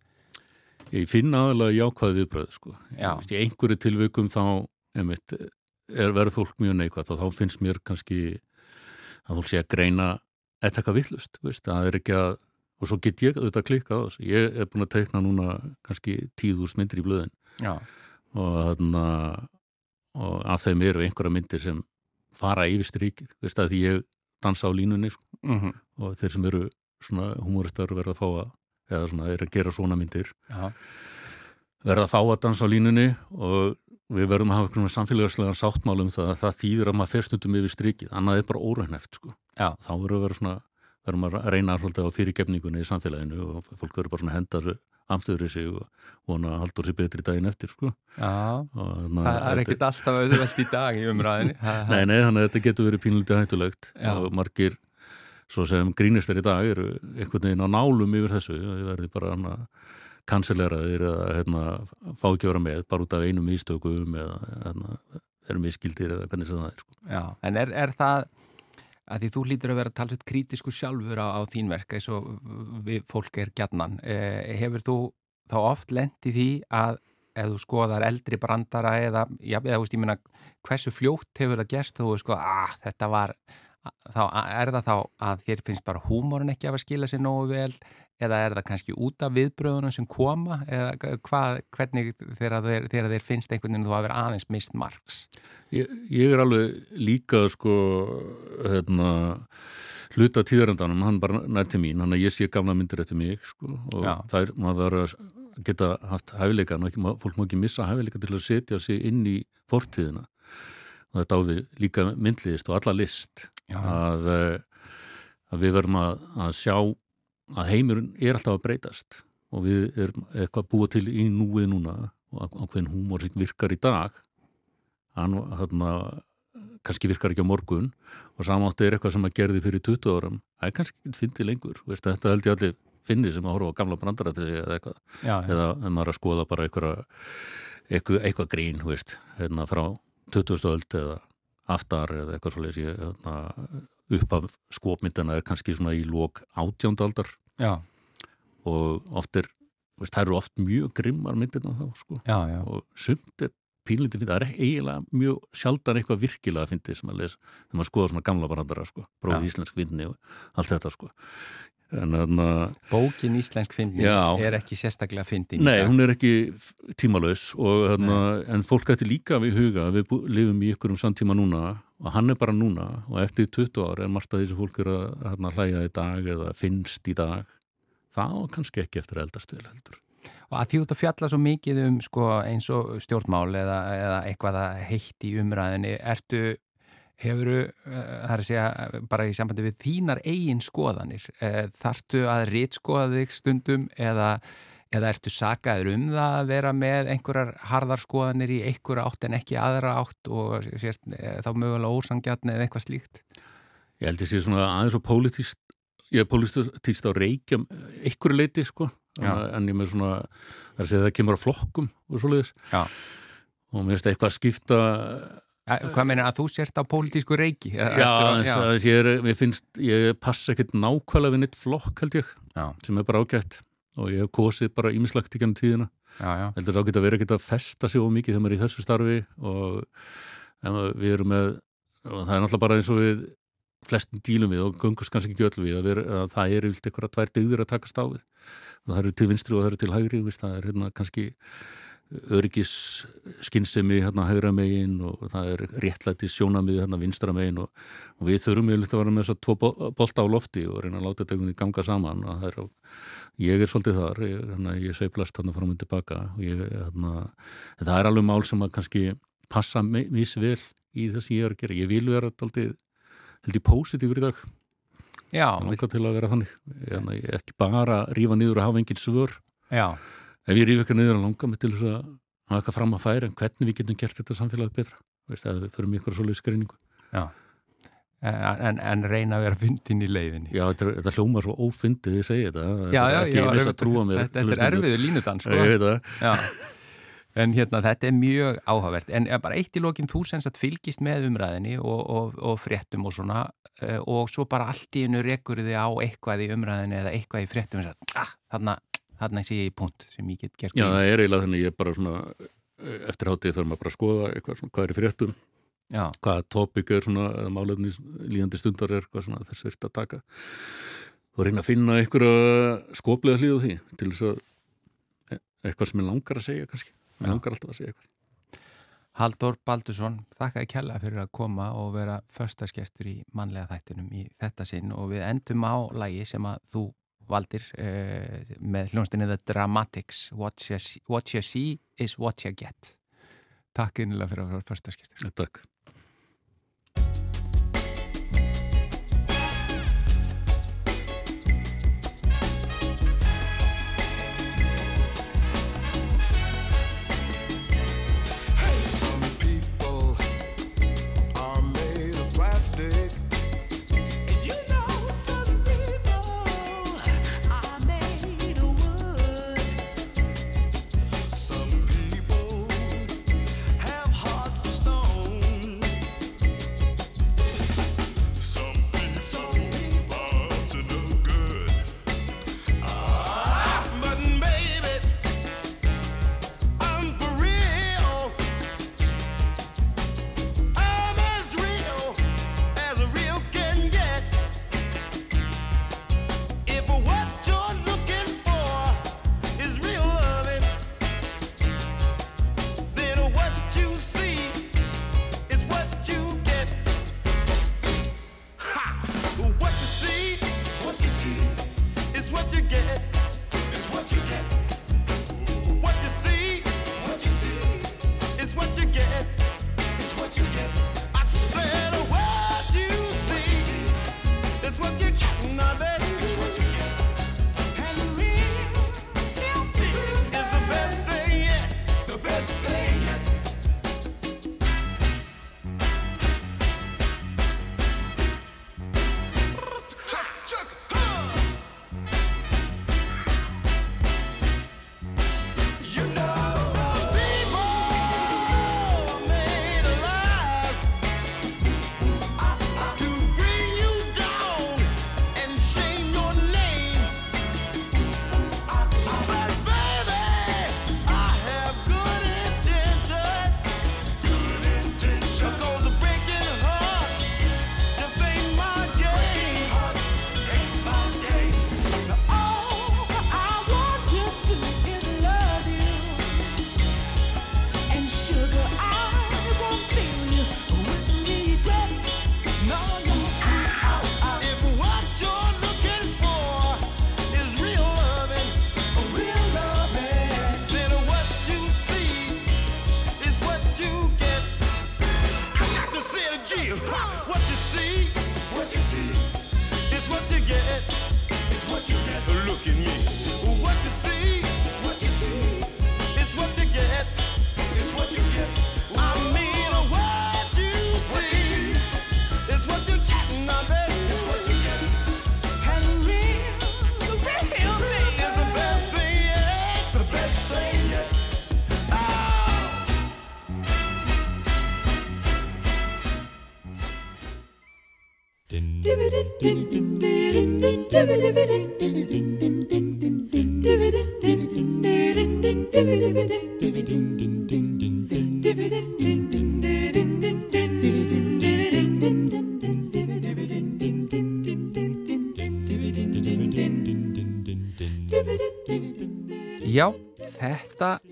Ég finn aðalega jákvæði viðbröð sko. Já. Einhverju tilvikum þá einmitt, er verður fólk mjög neikvægt og þá finnst mér kannski að fólk sé að greina eitthvað eitthvað villust, veist, það er ekki að og svo get ég auðvitað klikkað á þessu. Ég er búin að teikna núna kannski tíðús myndir í blöðin. Já, og, þarna, og af þeim eru einhverja myndir sem fara yfir strikið, veist að því ég dansa á línunni sko, mm og þeir sem eru svona humoristar verða að fá að eða svona er að gera svona myndir já, verða að fá að dansa á línunni og við verðum að hafa einhvern samfélagslega sáttmálum það að það þýðir að maður fer stundum yfir strikið, annað er bara órækneft sko. þá verður verðum að reyna svolítið á fyrirgefningunni í samfélaginu og fólk verður bara svona að henda þessu amstöður í sig og vona að haldur sér betri daginn eftir sko. já. Það er ekkert alltaf auðvelt í dag í umræðinni. Það- Nei, nei, þannig að þetta getur verið pínlítið hættulegt Já. og margir, svo sem grínistar í dag eru einhvern veginn á nálum yfir þessu og þið verði bara hana kanseleraðir eða hérna, fá ekki að vera með bara út af einum ístökum eða hérna, eru miskildir eða hvernig sem það er sko. Já, en er, er það að því þú hlýtur að vera talsveit krítisku sjálfur á, á þín verk eins og við fólk er gjarnan eh, hefur þú þá oft lent í því að ef þú skoðar eldri brandara eða, já, eða þú veist, meina hversu fljótt hefur það gerst þú veist, sko, að þetta var þá er það þá að þér finnst bara húmórin ekki að skila sér nógu vel eða er það kannski út af viðbröðunum sem koma? Eða hvað, hvernig þegar þeir, þegar þeir finnst einhvern veginn þú að vera aðeins mist margs Ég, ég er alveg líka sko hérna hluta tíðarendanum, hann bara nær til mín hann að ég sé gamla myndir eftir mig sko, og Já. það er, maður verður að geta haft hæfileika, ekki, maður- fólk má ekki missa hæfileika til að setja sig inn í fortíðina. Og þetta á við líka myndlist og alla list Já, að, eh, að við verðum að, að sjá að heimurinn er alltaf að breytast og við erum eitthvað búið til í núið núna og ákveðin húmor virkar í dag hann kannski virkar ekki á morgun og samátti er eitthvað sem að gerði fyrir 20 árum það er kannski ekki fyndið lengur veist, þetta held ég allir finni sem að horfa á gamla sig eða eitthvað já, já. eða maður að skoða bara eitthvað, eitthvað, eitthvað grín veist, hérna, frá 20. öld eða aftar eða eitthvað svolítið hérna, upp af skopmyndina er kannski svona í lók átjándaldar já, og oft er, veist, það eru oft mjög grimmar myndirna þá sko. Já, já. og sumt er pínlítið fyndið, það er eiginlega mjög sjaldan eitthvað virkilega fyndið sem að lesa þegar maður skoða svona gamla brandara sko, Já. prófið íslensk vinni og allt þetta sko að Bókin Íslensk fyndin Já. er ekki sérstaklega fyndin Nei, hún er ekki tímalaus og, hérna, en fólk ætti líka við huga við lifum í ykkur um samtíma núna og hann er bara núna og eftir 20 ár er margt að þessu fólk er að hlæja í dag eða finnst í dag. Það á kannski ekki eftir vel heldur. Og að því út að fjalla svo mikið um sko, eins og stjórnmál eða, eða eitthvað að heitt í umræðinni ertu, það er að segja, bara í sambandi við þínar eigin skoðanir eh, þartu að rítskoða þig stundum eða, eða ertu sakaður um það að vera með einhverjar harðar skoðanir í einhverja átt en ekki aðra átt og sért, eh, þá mögulega ósangjarni eða eitthvað slíkt Ég held að sé svona aðeins og pólitíst ég er pólitíst á reykjum einhverju leiti sko Já. en ég með svona, það er að segja það kemur á flokkum og svoleiðis Já. og mér finnst eitthvað skipta Eh, Hvað meina að þú sért á pólitísku reiki? Já, eins að ég er, finnst, ég passa ekkert nákvæmlega við neitt flokk held ég, Já. sem er bara ágætt. Og ég hef kosið bara ímislagt í gennum tíðina. Já, já, heldur það ágætt að vera ekkert að festa sig of mikið þegar maður er í þessu starfi og við erum með og það er náttúrulega bara eins og við flestum dílum við og gungust kannski ekki öll við að, vera, að það er vilt eitthvað tvær dygður að takast á við. Og það eru til vinstri og það eru til hægri það er hérna kannski öryggis skinnsemi hérna hægra megin og það er réttlæti sjónamið hérna vinstra megin og, og við þurfum yfirleitt að vera með þess að tvo bo- bolta á lofti og reyna að láta þetta einhvern veginn ganga saman og það er, ég er svolítið þar ég, hérna, ég sveiflast hérna frá mig tilbaka og ég, hérna, það er alveg mál sem að kannski passa misvel í þess að ég er að gera. Ég vil vera aldrei held ég pósitífur í dag. Já, til að vera þannig. Hérna, ég er ekki bara rífa niður og hafa engin svör. Já, ef ég ríf eitthvað niður að langa mig til þess að hafa eitthvað fram að færa en hvernig við getum gert þetta samfélagið betra Veist, ef við förum eitthvað svoleið skreiningu en, en reyna að vera fundin í leiðinni. já, þetta, þetta hljómar svo ófyndið ég segi þetta Já, já, já, að mér Þetta, þetta er erfiður línudans, sko. ég veit það Já. En hérna, þetta er mjög áhugavert. En bara eitt í lokin, þú sem sagt fylgist með umræðinni og, og, og fréttum og svona eh, og svo bara allt í hennu rekur þið á eitthvað í umræðinni eða eitthvað í fréttum og sagt, ah, þarna, þarna sé ég í punkt sem ég get gert. já, það er eiginlega þannig ég er bara svona eh, eftir hátið þarf maður bara að skoða eitthvað svona, hvað er í fréttum já, hvaða tópik er svona, eða málefni líðandi stundar er hvað svona þess virt að taka. Og reyna að finna einhverja skoplega hlýð á því til þess að e- eitthvað sem ég langar að segja kannski. Ég langar alltaf að segja eitthvað. Haldur Baldursson, þakka ég kjalla fyrir að koma og vera förstaskestur í mannlega þættinum í þetta sinn. Og við endum á lægi sem að þú valdir uh, með hljónstinni The Dramatics what you, see, what you see is what you get. Takk innilega fyrir að vera förstaskestur Takk What you see,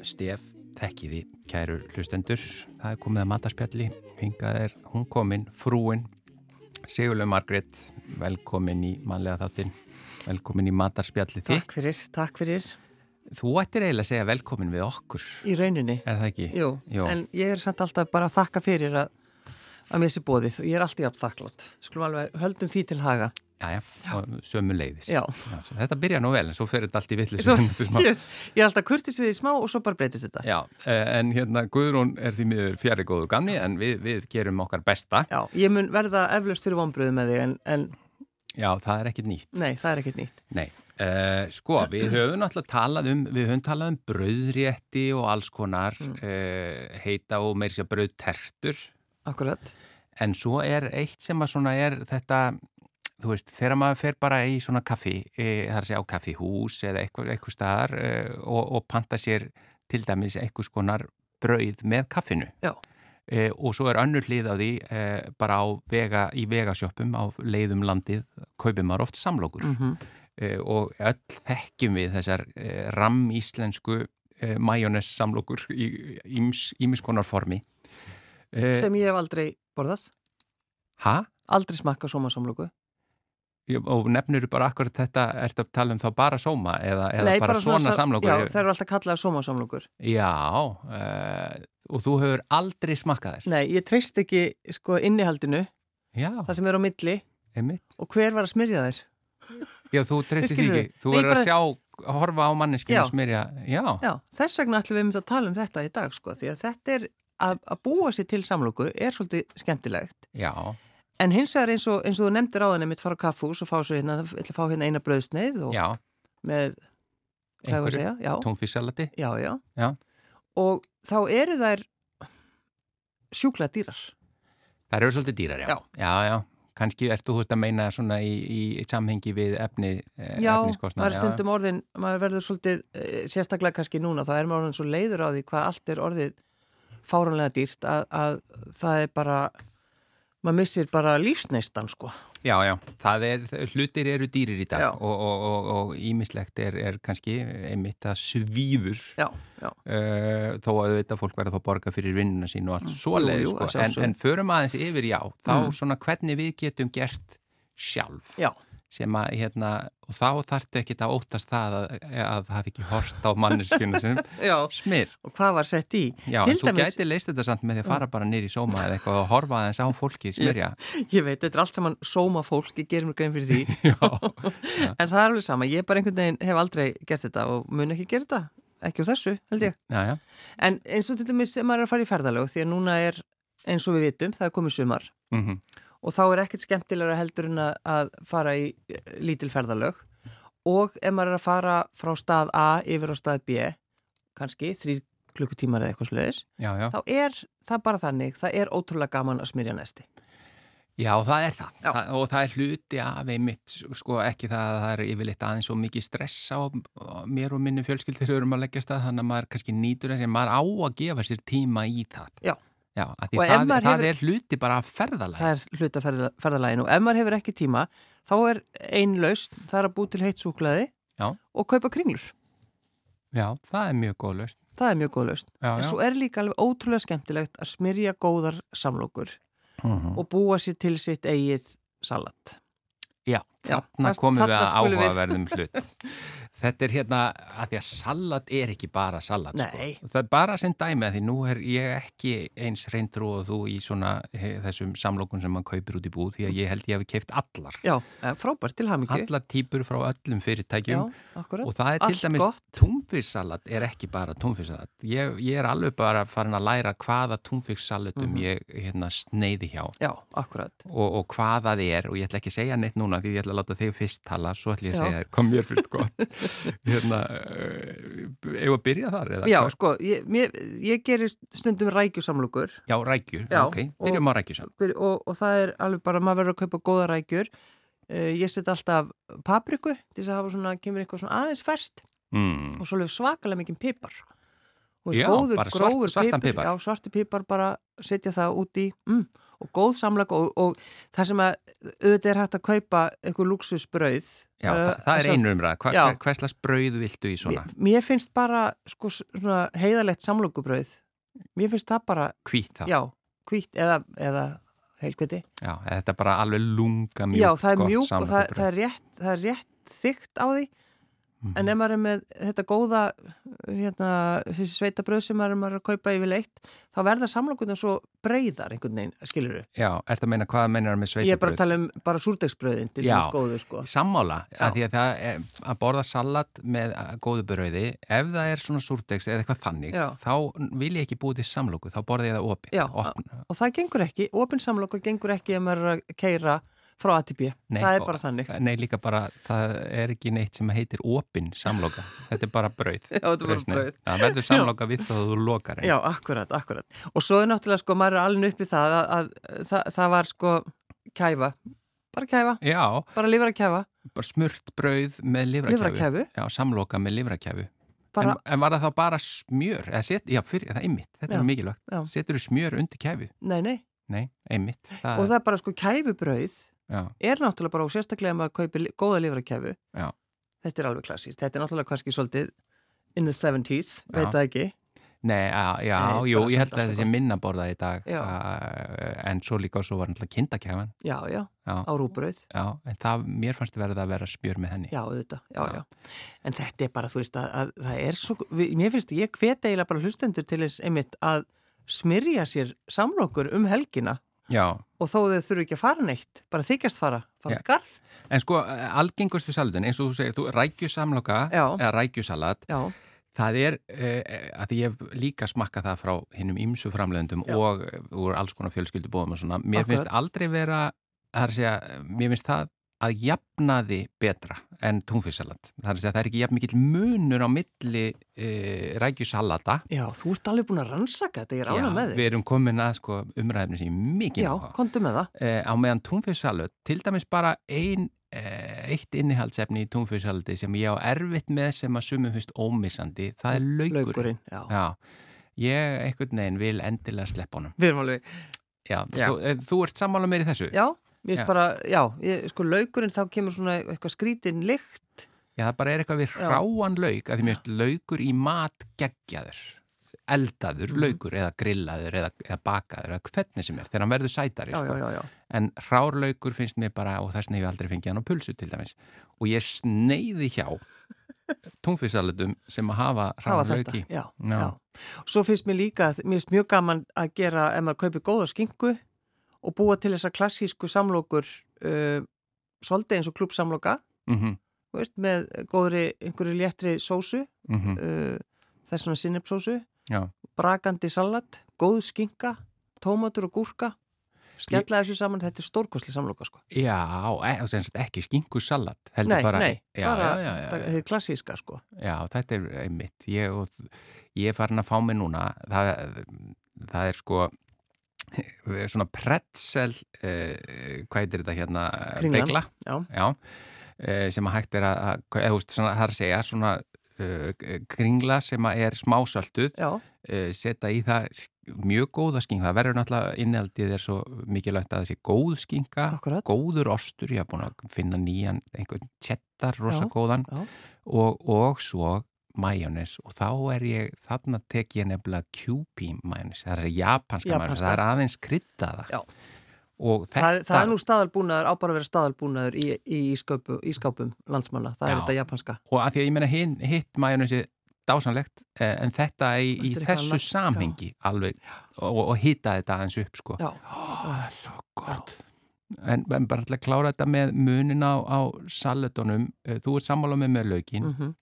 stef þekkiði, kæru hlustendur. Það er komið að matarspjalli. Hingað er hún komin, frúin, Sigurlaug Margrét, velkomin í manlega þáttin, velkomin í matarspjalli þitt. Takk fyrir, takk fyrir. Þú ættir eiginlega að segja velkomin við okkur, Í rauninni. er það ekki? Jú, en ég er samt alltaf bara að þakka fyrir að, að mér sé bóðið og ég er alltaf jafn þakklátt. Skulum alveg, höldum því til haga. Já, já, og sömu leiðis. Já. svo þetta byrja nú vel, en svo fer þetta allt í villis. Svo, ég, ég er alltaf kurtis við í smá og svo bara breytist þetta. Já, eh, en hérna Guðrún er því miður fjari góðu gamni, en við, við gerum okkar besta. Já, ég mun verða eflaust fyrir vonbröðu með þig en, en Já, það er ekkit nýtt. nei, það er ekkert nýtt. Nei, uh, sko, við höfum náttúrulega talað um, við höfum talað um brauðrétti og alls konar uh, heita og meir sér brauðtertur, Akkurat. en svo er eitt sem að svona er þetta, þú veist, þegar maður fer bara í svona kaffi, e, að segja á kaffihús eða eitthvað, eitthvað staðar e, og, og panta sér til dæmis eitthvað skonar brauð með kaffinu. E, og svo er önnur hlið á því e, bara á vega, í vegasjöppum á leiðum landið kaupir maður oft samlokur Mhm. e, og öll þekkjum við þessar e, ram íslensku e, majónes samlokur í ímiskonar formi sem ég hef aldrei borðað ha? aldrei smakka sómasamlóku og nefnir bara akkurat þetta ertu að tala um þá bara sóma eða, eða Nei, bara, svona, sa- samlokur? Já, þeir eru alltaf kallaðar sómasamlókur Já, uh, og þú hefur aldrei smakkað þér Nei, ég treyst ekki sko innihaldinu Já, það sem er á milli. Einmitt. Og hver var að smyrja þær? Já, þú treystir því ekki. Þú verður að bara- sjá, að horfa á manneskinu og smyrja Já, Já, þess vegna ætlum við um að tala um þetta í dag sko, því að þetta er að, að búa sér til samlóku er svolítið skemmtilegt. Já, en hins vegar eins og, eins og þú nefndir á þenni mitt fara á kaffús og fá svo hérna, ég ætla að fá hérna eina bröðsneið og já. með, hvað ég að segja, já, tónfissalati já, já, Já. og þá eru þær sjúkla dýrar. Það eru svolítið dýrar, já. Já. Já, já, kannski ertu þú veist að meina svona í, í, í samhengi við efni eh, Já, maður er stundum orðin, maður verður svolítið, eh, sérstaklega kannski núna, þá er maður orðin svo leiður á því hvað allt er orðið fáránlega dýrt að, að það er bara, maður missir bara lífsneistan sko. Já, já, það er, hlutir eru dýrir í dag og, og, og, og ímislegt er, er kannski einmitt að svíður Já, já, uh, þó að auðvitað fólk verða að fá borga fyrir vinnuna sín og allt svoleið Mm. jú, sko. en, en förum aðeins yfir já þá Mm. svona hvernig við getum gert sjálf já, sem að hérna og þá þarftu ekkit að óttast það að, að það hafi ekki hort á manneskjuna sem já. smir Og hvað var sett í? Já, Til en þú dæmis- gæti leist þetta samt með því að fara bara nýri í sóma eða eitthvað og horfa aðeins á fólki smyrja Ég veit, þetta er allt saman sóma fólk, ég gerir mér grein fyrir því. Já, en það er alveg sama, ég bara einhvern veginn hef aldrei gert þetta og mun ekki gera þetta, ekki úr þessu, held ég. já, já, En eins og til dæmis, maður er að fara í ferðalög, því að núna er, eins og við vitum, það er komið sumar mhm, og þá er ekkert skemmtilegra heldur en að, fara í eh, lítil ferðalög og ef maður er að fara frá stað A yfir á stað B, kannski þrýr klukkutímar eða eitthvað sluðis, þá er það bara þannig, það er ótrúlega gaman að smyrja næsti. Já, það er það. Það og það er hluti af einmitt, sko ekki það að það er yfirleitt aðeins svo mikið stress á mér og minni fjölskyld þegar við erum að leggja stað þannig að maður kannski nýtur þess að maður á að gefa sér tíma í það. Já. Já, Og það, það hefur- er hluti bara af ferðalega. Það er hluta ferða, ferðalægin og ef maður hefur ekki tíma, þá er ein laust, það er að bú til heitt súklaði og kaupa kringlur. Já, það er mjög góð löst. Það er mjög góð laust. Já, En já. svo er líka alveg ótrúlega skemmtilegt að smyrja góðar samlokur Mhm. og búa sér til sitt eigið salat. Já, þarna komum við að áhugaverðum hlut. Þetta er hérna, að því að salat er ekki bara salat, Nei. sko. Það er bara sem dæmi að því nú er ég ekki eins reyndur og þú í svona he, þessum samlokun sem maður kaupir út í búð, því að ég held ég hafi keift allar. Já, eh, frábært til hamingju. Allar típur frá öllum fyrirtækjum Já, akkurat. og það er Allt til dæmis gott. túnfissalat er ekki bara túnfissalat. Ég, ég er alveg bara farin að læra hvaða túnfissalutum Mhm. ég hérna, sneiði hjá. Já, akkurat. og, og hvað það er og ég ætla ekki að segja neitt núna því ég ætla að láta þig fyrst tala svo ætla ég að Já. segja þér hvað mér fyrst gott hérna eigum að byrja þar eða Já, sko, ég, mér, ég gerir stundum rækjusamlokur Já, rækjur, Já, ok, byrjum á rækjusam Byr- og, og það er alveg bara, maður verður að kaupa góða rækjur. Uh, ég set alltaf papriku til þess að hafa svona, kemur eitthvað svona aðeins ferst mm. og svo svakalega mikið pipar. Þú Já, góður, bara grófur svartan pipar. Já, svartu pipar bara setja það út í mm, og góð samlag og, og það sem að auðvitað er hægt að kaupa eitthvað luxusbrauð. Já, það, það er einu umræða, Hva, Já. hva, hverslas brauð viltu í svona? Mér, mér finnst bara sko, svona heiðalegt samlokubrauð. Mér finnst það bara, Hvít það? já, hvít eða, eða heilkviti. Já, þetta er bara alveg lunga mjúk Já, það er gott mjúk og það, það, er rétt, rétt þygt á því Mhm. en ef maður er með þetta góða hérna, þessi sveitabröð sem maður er maður er að kaupa yfirleitt þá verða samlokunar svo breyðar einhvern veginn, skilur við? Já, ertu að meina hvað meinar með Ég er bara að tala um bara súrdegsbröðin til þess góðu sko. Sammála, Já. að því að það er, að borða salat með uh, góðu brauði, ef það er svona súrdegs eða eitthvað þannig, Já. þá vil ég ekki búið til samlóku, þá borði ég það opið. Já, opn, og það gengur ekki, opin samloku gengur ekki ef maður er að keira frá ATB, Nei, það er bara þannig. Nei, líka bara, það er ekki neitt sem heitir opin samloka, þetta er bara brauð. Já, þetta er bara brauð. Það verður samloka við þá þú lokar henni. Já, akkurat, akkurat. Og svo er náttúrulega sko, maður er alveg upp í það að, að, það, það var sko kæfa, bara kæfa, Já, bara lifra kæfa, bara smurt brauð með livrakæfu. Lifrakæfu? Já, samloka með livrakæfu. bara, En, en var það þá bara smjör? Eða set, já, fyrir, það er einmitt, þetta Já, er mikilvægt. Setur þú smjör undir kæfu? nei, nei, Nei, einmitt. Það, og það er bara sko kæfubrauð já, er náttúrulega bara, og sérstaklega maður kaupir góða lífrakæfu, já, þetta er alveg klassíst, þetta er náttúrulega kannski svolítið in the 70s, Já. veit það ekki? Nei, já, já Nei, jú, ég held að þetta sé minna borðað í dag uh, en svo líka svo var náttúrulega kindakæfan já, já, á rúbrauð já, en það, mér fannst verið að vera smjör með henni. Já, auðvitað, já, Já. en þetta er bara, þú veist, að, að það er svo, mér finnst, ég hvet eiginlega bara hlustendur til þess einmitt að smyrja sér samlokur um helgina Já, og þó þau þurfu ekki að fara neitt, bara þykjast fara, fara til garð. en sko algengustu salutin, eins og þú segir, þú rækjusamloka eða rækjusalat það er, uh, að ég hef líka smakkað það frá hinnum ýmsu framleiðendum Já. og úr alls konar fjölskyldubóðum og svona, mér Akkurat. finnst aldrei vera það er að segja, mér finnst það að jafnaði betra en túnfisksalat. Það er að segja, það er ekki jafn mikill munur á milli uh, rækjusalata já, þú ert alveg búin að rannsaka þetta, ég er ána með þig. við erum komin að sko, umræðinu sem ég mikið Já, komdu með það. Eh, á meðan túnfisksalut, til dæmis bara ein, eh, eitt innihaldsefni í túnfisksalati sem ég á erfitt með sem að sumum finnst ómissandi, það er laukurinn. Laugurinn, já. Já, ég einhvern veginn vil endilega sleppa honum. Við erum alveg, Já, Já. Þú, þú ert sammála mér í þessu? já, Já. veist bara, já, ég, sko laugurinn þá kemur svona eitthvað skrítin lykt. Já, það bara er eitthvað við hráan lauk, að því mér finnst laukur í mat geggjaður, eldaður Mhm. laukur eða grillaður eða, eða bakaður eða hvernig sem er, þegar hann verður sætari. Já, sko. já, já. En hrárlaukur finnst mér bara, og þess hef ég aldrei fengið hann á pulsu til dæmis. Og ég sneiði hjá túnfisksalutum sem að hafa hrárlauki. já. Svo finnst mér líka, mér finnst mjög gaman að gera ef maður kaupir góða skingu og búa til þessa klassísku samlokur uh, svolítið eins og klúbsamloka, Mm þú veist, með góðri, einhverju léttri sósu, -hmm. uh, þess svona sinnepsósu, brakandi salat, góð skinka, tómatur og gúrka, skella þessu saman, þetta er stórkosli samloka, sko. já e, ekki skinkusalat. Nei, bara, nei, já, bara já, já, það er klassíska, sko. Já, þetta er einmitt. Ég, ég er farin að fá mig núna. Það, það er sko svona pretzel, uh, hvað heitir þetta hérna? Kringlan. Begla. Já, Já, uh, sem að hægt er að, eða, þú veist, það er að segja, svona uh, kringla sem að er smásölduð, uh, setja í það mjög góða skinka. Það verður náttúrulega innhaldið er svo mikilvægt að það sé góð skinka, Akkurat. góður ostur, ég haf búin að finna nýjan, einhvern tjettar rosa Já, góðan já. og, og svo majónis og þá er ég, þarna tek ég nefnilega QP majónis, það er japanska, Japanska. majónis, það er aðeins kryddaða Já. og þetta það, það er nú staðalbúnaður, á bara að vera staðalbúnaður í, í ískápu, ískápum landsmanna, það er Já. þetta japanska. og að því að ég hinn, hitt majónisi dásanlegt, eh, en þetta í, í er þessu annað, samhengi alveg, og, og hitta þetta aðeins upp sko. Já, það er svo gott. En, en bara að klára þetta með munin á, á salutunum, eh, þú ert sammála með með laukin, mm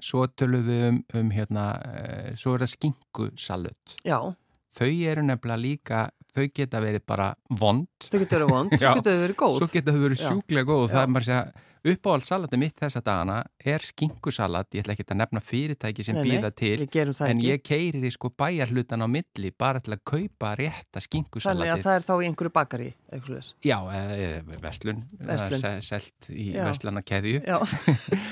svo tölum við um, um hérna, eh, svo er það skinku salut já, þau eru nefnilega líka þau geta verið bara vond. Þau getur verið vond, svo getur þau verið góð. svo geta þau verið sjúklega góð og það Já. er bara að segja uppáhald salati mitt þessa dagana er skinkusalat, ég ætla ekki að nefna fyrirtæki sem Nei, nei, býða til það en ég keirir í sko bæjarhlutan á milli bara til að kaupa rétta Þannig að það er þá í einhverju bakari, eitthvað slúðis. Já, eða verslun, Verslun. það er se- selt í Já,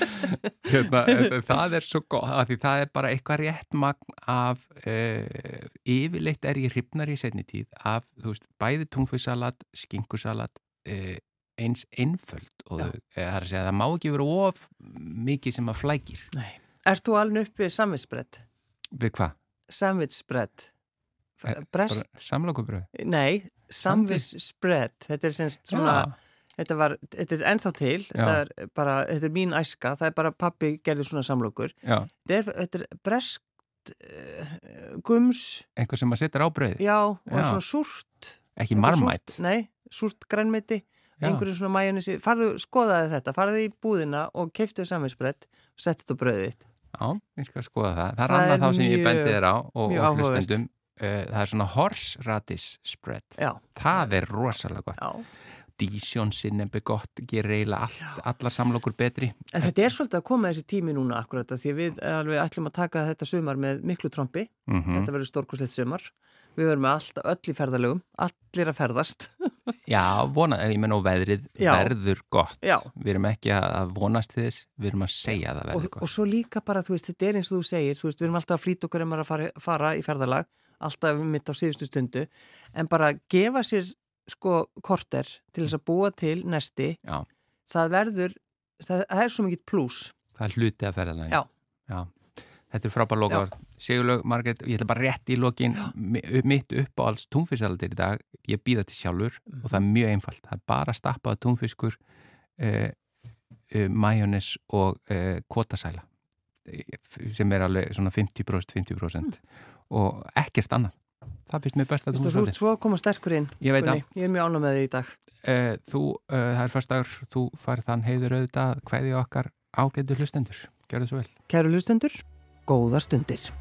hérna, eh, það er svo af því það er bara eitthvað rétt magn af uh, yfirleitt er ég hrifnar í setni tíð af þú veist, bæði túnfisalat, skinkusalat uh, eins einföld og þau, eh, það er að segja það má ekki vera of mikið sem að flækir nei. Ert þú alveg uppið samvitsbrett? við hvað? Samvitsbrett? Eh? Samlokubröð? Nei, samvitsbrett. Þetta er semst svona, þetta var, þetta er ennþá til, þetta er bara, þetta er mín æska, það er bara pappi gerði svona samlokur. Þetta er, þetta er brest uh, gums, einhver sem að setja á bröði já, og Já. svona súrt. ekki Eitthvað marmætt Súrt, nei, súrt grænmeti, Já. Einhverju svona majónisi. Farðu, skoðaði þetta, farðu í búðina og keiftu samvitsbrett og setti þetta bröðið þitt. Já, ég skal skoða það. Það er Það annað þá sem ég mjög- bendi þér á og, og hlustendum. Uh, það er svona horseradish spread. Já, Það er rosalega gott. já. Dijon sinnebi gott, gerir eiginlega allar samlokur betri. En þetta er svolítið að koma þessi tími núna akkurat því við alveg ætlum að taka þetta sumar með miklu trompi. Mm Þetta verður stórkostleitt sumar. Við verum allt, öll í ferðalögum, allir að ferðast. Já, vona, ég menn og veðrið Já. verður gott. Já. Við erum ekki að vonast þess, við erum að segja að það og, verður gott. og svo líka bara, þú veist, þetta er eins og þú segir, þú veist, við erum alltaf að flýta okkur um að fara, fara í ferðalag, alltaf mitt á síðustu stundu, en bara gefa sér sko korter til þess að búa til nesti, Já, það verður, það, það er svo mikið pluss. það er hluti að ferðalagi. Já. Þetta er frábær lokaður. Sigurlaug, Margrét, ég ætla bara rétt í lokin mi- mitt upp á alls túnfisksaldir í dag. Ég býða til sjálfur og það er mjög einfalt. Það er bara stappaða túnfiskur, uh, uh, majónis og uh, kótasæla sem er alveg svona 50% 50% og ekkert annað. Það finnst mér best að Þú þú ert svo að koma sterkur inn. Ég veit Gunni. Ég er mjög ánum með þig í dag. Þú, það er fyrstagur, þú farið þann heiður auðvitað, hvaðið okkar ágætu hlustendur. Gjör góðar stundir.